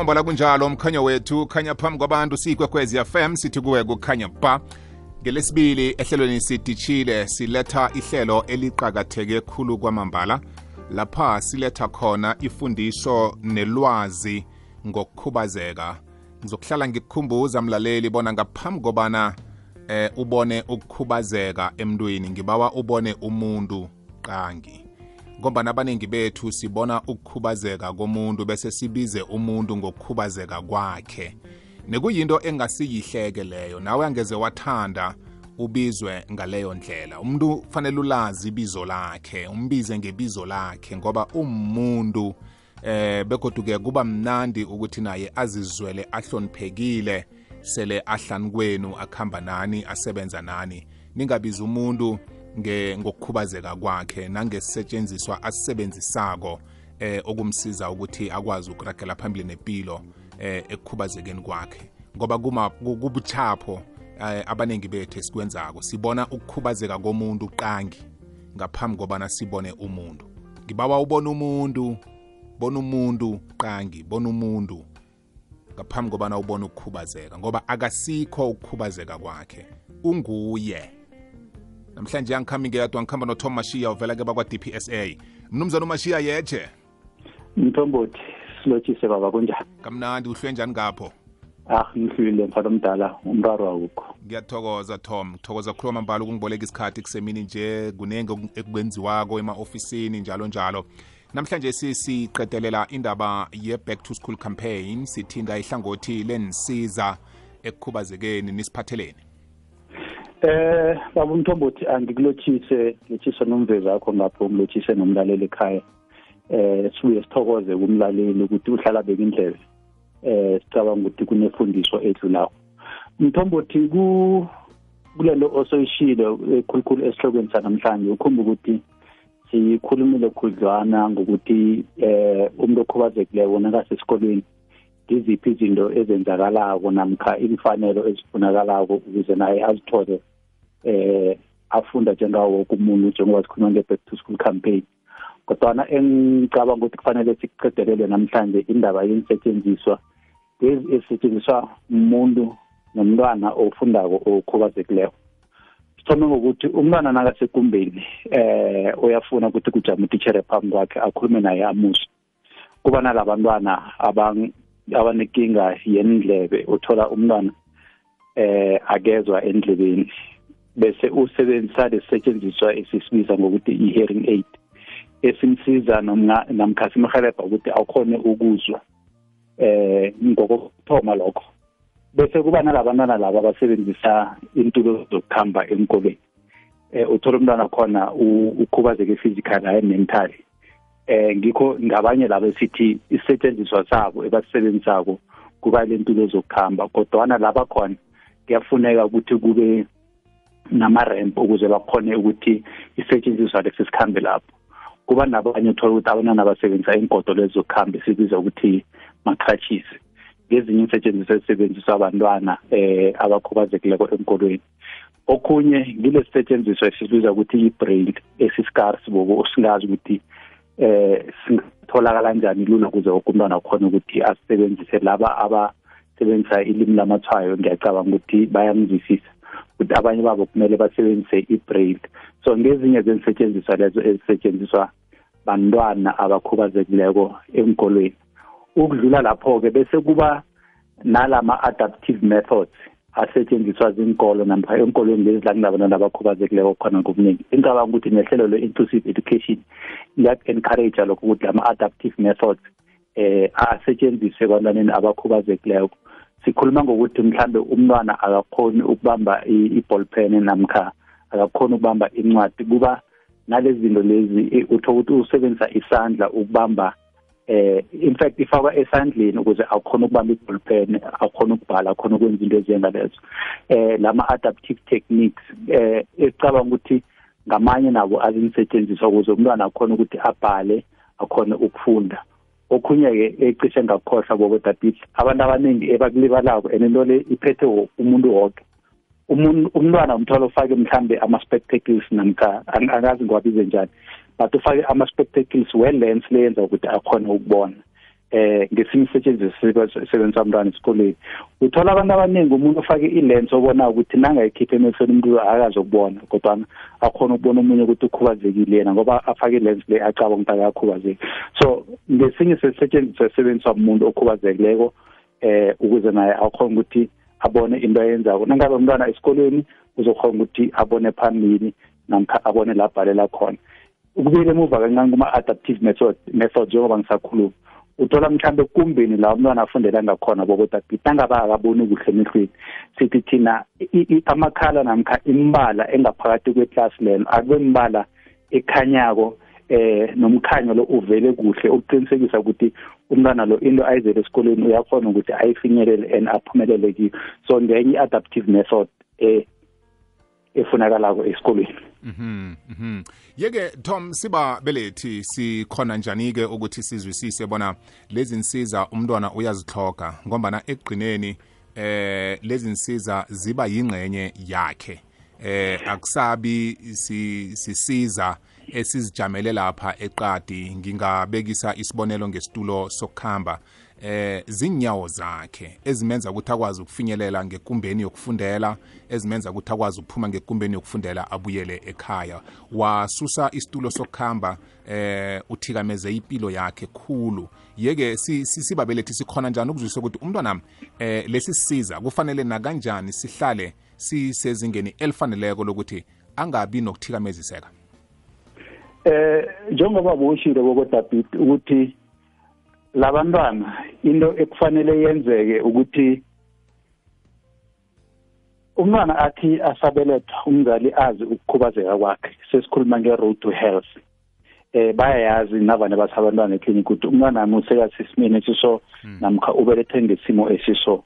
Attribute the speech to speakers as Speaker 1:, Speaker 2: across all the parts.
Speaker 1: njengombala kunjalo umkhanyo wethu khanya phambi kwabantu siyikwekwezi fm sithi kuwe kukhanya ba. Ngelesibili ehlelweni sidishile siletha ihlelo eliqakatheke khulu kwamambala. Lapha siletha khona ifundiso nelwazi ngokukhubazeka. Ngizokuhlala ngikukhumbuza mlaleli bona ngaphambi kobana eh ubone ukukhubazeka emntwini ngibawa ubone umuntu qangi. Ngoba abaningi bethu sibona ukukhubazeka komuntu bese sibize umuntu ngokukhubazeka kwakhe. Nekuyinto engasiyihleke leyo nawe angeze wathanda ubizwe ngaleyo ndlela. Umuntu fanele ulazi ibizo lakhe umbize ngebizo lakhe ngoba umuntu eh begoduke kuba mnandi ukuthi naye azizwele ahloniphekile sele ahlani kwenu akhamba nani asebenza nani. Ningabiza umuntu ngokukhubazeka kwakhe nangesetshenziswa asisebenzisako eh okumsiza ukuthi akwazi ukuragela phambili nempilo eh ekukhubazekeni kwakhe. Ngoba kuma kubuchapho eh, abaningi bethu esikwenzako sibona ukukhubazeka komuntu qangi ngaphambi kobana sibone umuntu. Ngibawa ubona umuntu bona umuntu qangi bona umuntu ngaphambi kobana ubone ukukhubazeka ngoba akasikho ukukhubazeka kwakhe unguye. Namhlanje angikhambi ngeyadwa ngikhamba notom mashiya uvela ke bakwa-dpsa mnumzana umashiya yeje
Speaker 2: mthombothi silotshise baba kunjani?
Speaker 1: Kamnandi uhlwe njani ngapho?
Speaker 2: Ah ngihlwile mfana omdala umraro awukho.
Speaker 1: Ngiyathokoza tom. Ngithokoza khuluma mambala ukungiboleka isikhathi kusemini nje kunenge ekwenziwako ema-ofisini njalo njalo. Namhlanje sisiqedelela indaba ye-back to school campaign sithinda ihlangothi lenisiza ekukhubazekeni nisiphatheleni
Speaker 2: Eh baba umthombothi angikulochise ngitshisa nomvezi wakho ngapho ngilochise nomlaleli ekhaya. Eh sibuye sithokoze kumlaleli ukuthi uhlala beka indlebe eh sicabanga ukuthi kunefundiso edlulayo mthombothi ku kulento osoyishile ekhulukhulu esihlokweni sanamhlanje. Ukhumba ukuthi sikhulumile khudlwana ngokuthi eh umuntu okhubazekileyo wona kasesikolweni ngiziphi izinto ezenzakalako namkha imfanelo ezifunakalako ukuze naye azithole eh afunda njengawo woke umuntu njengoba sikhuluma nge-back to school campaign. Kodwana engicabanga ukuthi kufanele sikuqedelele namhlanje indaba yensetshenziswa lezi ezisetshenziswa umuntu nomntwana ofundako okhubazekileko. Sithome ngokuthi umntwana nakasekumbeni eh uyafuna ukuthi kujame utitshere phambi kwakhe akhulume naye amuse kuba nalabantwana abanekinga yendlebe uthola umntwana eh akezwa endlebeni. Bese usebenzisa lesisetshenziswa esisibiza ngokuthi i-hearing aid esimsiza namkha simhelebha ukuthi akhone ukuzwa eh ngokuthoma lokho. Bese kuba nalabantwana laba abasebenzisa intulo zokuhamba enkolweni eh uthola umntwana khona ukhubazeke physical hayi mental eh ngikho ngabanye laba esithi isetshenziswa sabo ebasebenzisako kuba lentulo zokuhamba kodwana laba khona kuyafuneka ukuthi kube nama-ramp ukuze bakhone ukuthi isetshenziswa lesi sikhambe lapho. Kuba nabanye uthola ukuthi abantwana basebenzisa ingodo lezi zokuhamba esibiza ukuthi ma-crutches. Ngezinye iinsetshenziswa ezisebenziswa abantwana eh abakhubazekileko enkolweni okhunye ngile sisetshenziswa esibiza ukuthi i-brain esiscarce boko singazi ukuthi eh singatholakala kanjani lula ukuze woke umntwana akhona ukuthi asebenzise laba abasebenzisa ilimi lamathwayo ngiyacabanga ukuthi bayamzwisisa. Ukuthi abanye babo kumele basebenzise i-braille so ngezinye zezisetshenziswa lezo ezisetshenziswa bantwana abakhubazekileko enkolweni ukudlula lapho-ke bese kuba nalama-adaptive methods asetshenziswa zinkolo namkha enkolweni lezi la kunabantwana abakhubazekileko khona ngobuningi engicabanga ukuthi nehlelo le-inclusive education liyak-encourage lokho ukuthi lama-adaptive methods eh asetshenziswe ebantwaneni abakhubazekileko. Sikhuluma ngokuthi mhlambe umntwana akakhoni ukubamba i-ball pen namkha akakhoni ukubamba incwadi kuba nalezi zinto lezi utho ukuthi usebenzisa isandla ukubamba eh in fact ifakwa esandleni ukuze akhona ukubamba i-ball pen akhona ukubhala akhona ukwenza into ezingalezo eh lama adaptive techniques eh ecabanga ukuthi ngamanye nabo azinsetshenziswa ukuze umntwana akhona ukuthi abhale akhona ukufunda. Okhunye-ke ecishe ngakukhohlwa bobodadisi abantu abaningi ebakulibalako and into le iphethe umuntu wonke umntwana umthwala ufake mhlambe ama-spectacles namkha angazi ngiwabize njani but ufake ama-spectacles we-lens leyenza ukuthi akhone ukubona. Eh ngesinye isetshenziswa sebenzisa umntwana esikoleni. Uthola abantu abaningi umuntu ofake ilens obona ukuthi nangayikhipha emehlweni umuntu akazokubona kodwa akhona ukubona umunye ukuthi ukhubazekile yena ngoba afake ilens le acaba ukuthi akakhubazeki. So ngesinye sesetshenziswa sebenzisa umuntu okhubazekileko eh ukuze naye akhona ukuthi abone into ayenzako. Nangabe umntwana esikolweni uzokhona ukuthi abone phambili namkha abone la bhalela khona. Ukubuyela emuva kancane kuma-adaptive method method njengoba ngisakhuluma. Uthola mhlambe kumbini la umntwana afundela ngakhona bokodabhiti nangaba akaboni kuhle emehlweni. Sithi thina amakhala namkha imbala engaphakathi kweklasi lelo akube mbala ekhanyako eh nomkhanyo lo uvele kuhle ukuqinisekisa ukuthi umntwana lo into ayizele esikoleni uyakhona ukuthi ayifinyelele and aphumelele kiyo. So ngenye i-adaptive method eh efunakalako esikolweni.
Speaker 1: Mhm mhm. Yeke Tom siba belethi sikhona njani ke ukuthi sizwisise bona lezi insiza umntwana uyazihloga ngoba ekugcineni eh lezi insiza ziba yingxenye yakhe. Eh akusabi sisiza esizijamele lapha eqadi ngingabekisa isibonelo ngesitulo sokukhamba eh zinyawo zakhe ezimenza ukuthi akwazi ukufinyelela ngekumbeni yokufundela ezimenza ukuthi akwazi ukuphuma ngekumbeni yokufundela abuyele ekhaya. Wasusa isitulo sokukhamba eh uthikameze impilo yakhe khulu. Yeke sibabelethi sikhona njani ukuzwisa ukuthi umntwana eh lesi sisiza kufanele nakanjani sihlale sisezingeni elifaneleko lokuthi angabi nokuthikameziseka?
Speaker 2: Eh njengoba boshilo bokodabhiti ukuthi labantwana into ekufanele yenzeke ukuthi umntwana athi asabelethwa umzali azi ukukhubazeka kwakhe sesikhuluma nge-road to health. Eh bayayazi navane basabantwana eklinik ukuthi umntwana wami usekasesimeni esiso namkha ubelethe ngesimo esiso.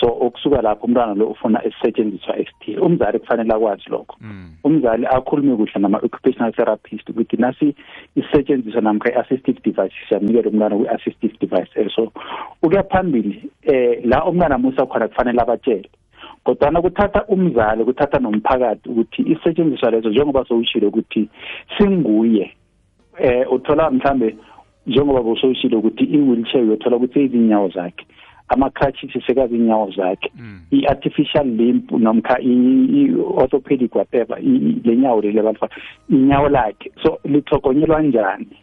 Speaker 2: So okusuka lapho umntwana lo ufuna isisetshenziswa esithile. Umzali kufanele akwazi lokho. Umzali akhulume kuhle nama-occupational therapist ukuthi nasi isisetshenziswa namkha i-assistive device siyanikela umntwana kwi-assistive device so ukuya phambili eh la umntwana musa khona kufanele abatshele. Kodwana kuthatha umzali kuthatha nomphakathi ukuthi isisetshenziswa lezo njengoba sowushilo ukuthi singuye. Eh uthola mhlambe njengoba bosowushilo ukuthi i-wheelchair uyothola ukuthi seyizinyawo zakhe. Ama-crutches sekazi inyawo zakhe. I-artificial limb nomkha i-orthopedic whatever lenyawo leli abantu inyawo lakhe. So lihlogonyelwa njani?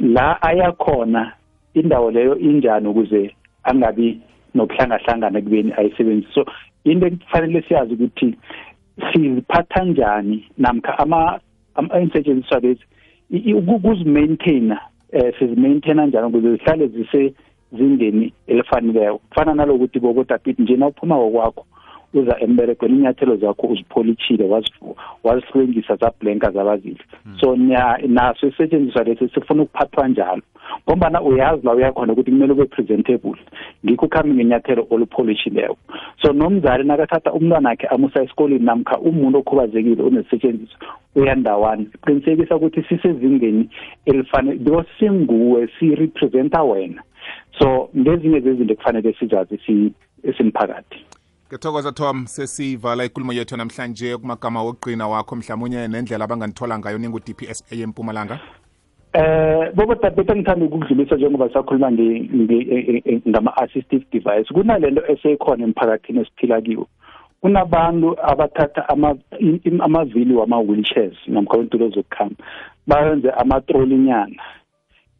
Speaker 2: La ayakhona indawo leyo injani ukuze angabi nokuhlangahlangana ekubeni ayisebenzise so into ekufanele siyazi ukuthi siziphatha njani namkha ama-insetshenziswa lezi ukuzimaintaina um sizimaintaina njani ukuze zihlale zise zingeni elifaneleyo kufana nalokuthi bokodabhiti nje na uphuma kwakho uza emberegweni inyathelo zakho uzipholishile wazihlwengisa zablenka zabazile so naso isetshenziswa lesi sifuna ukuphathwa njalo. Ngombana uyazi la uyakhona ukuthi kumele ube presentable. Ngikho ukhambe ngenyathelo olupholishileyo so nomzali nakathatha umntwana akhe amusa esikoleni namkha umuntu okhubazekile onesisetshenziswa uyandawana. Qinisekisa ukuthi sisezingeni elifanele because singuwe sirepresenta wena. So ngezinye zezinto kufanele sizazi esimphakathi.
Speaker 1: Ngithokoza tom sesivala ikulumo yethu namhlanje kumagama wokugqina wakho. Mhlawumunye nendlela abanganithola ngayo ningu-dpsa empumalanga.
Speaker 2: Eh bobo tatete ngithanda ukudlulisa njengoba sakhuluma ngama-assistive device. Kunalento esekhona emphakathini esiphila kiwo. Kunabantu abathatha amavili wama-wheelchairs namkha wentolo zokukhamba bayenze amatrolinyana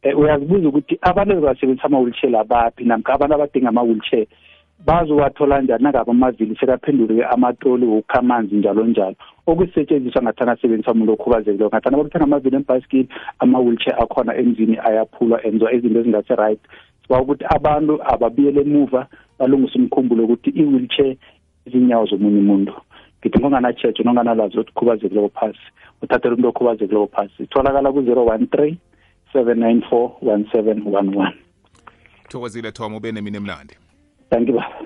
Speaker 2: um uyazibuza ukuthi abantu basebenzisa ama-wheelchair abaphi namkha abantu abadinga ama-wheelchair? Bazowathola njani nangabe amavili sekaphendule amatroli wokukha amanzi njalo njalo. Okusetshenziswa ngathana asebenzisa umuntu okhubazekileyo ngathana bakuthenga amavili embhayisikili ama-wheelchair akhona emzini ayaphulwa enziwa izinto ezingasi-right siba ukuthi abantu ababuyele emuva balungise umkhumbulo ukuthi i-wheelchair izinyawo zomunye umuntu. Ngithi ngonganatshejo nonganalwazi ukuthi khubazekileko phasi. Uthathela umuntu okhubazekileko phasi. Itholakala ku-zero one three seven nine four one seven one one.
Speaker 1: Thokozile tom ube nemini emnandi.
Speaker 2: Thank you baba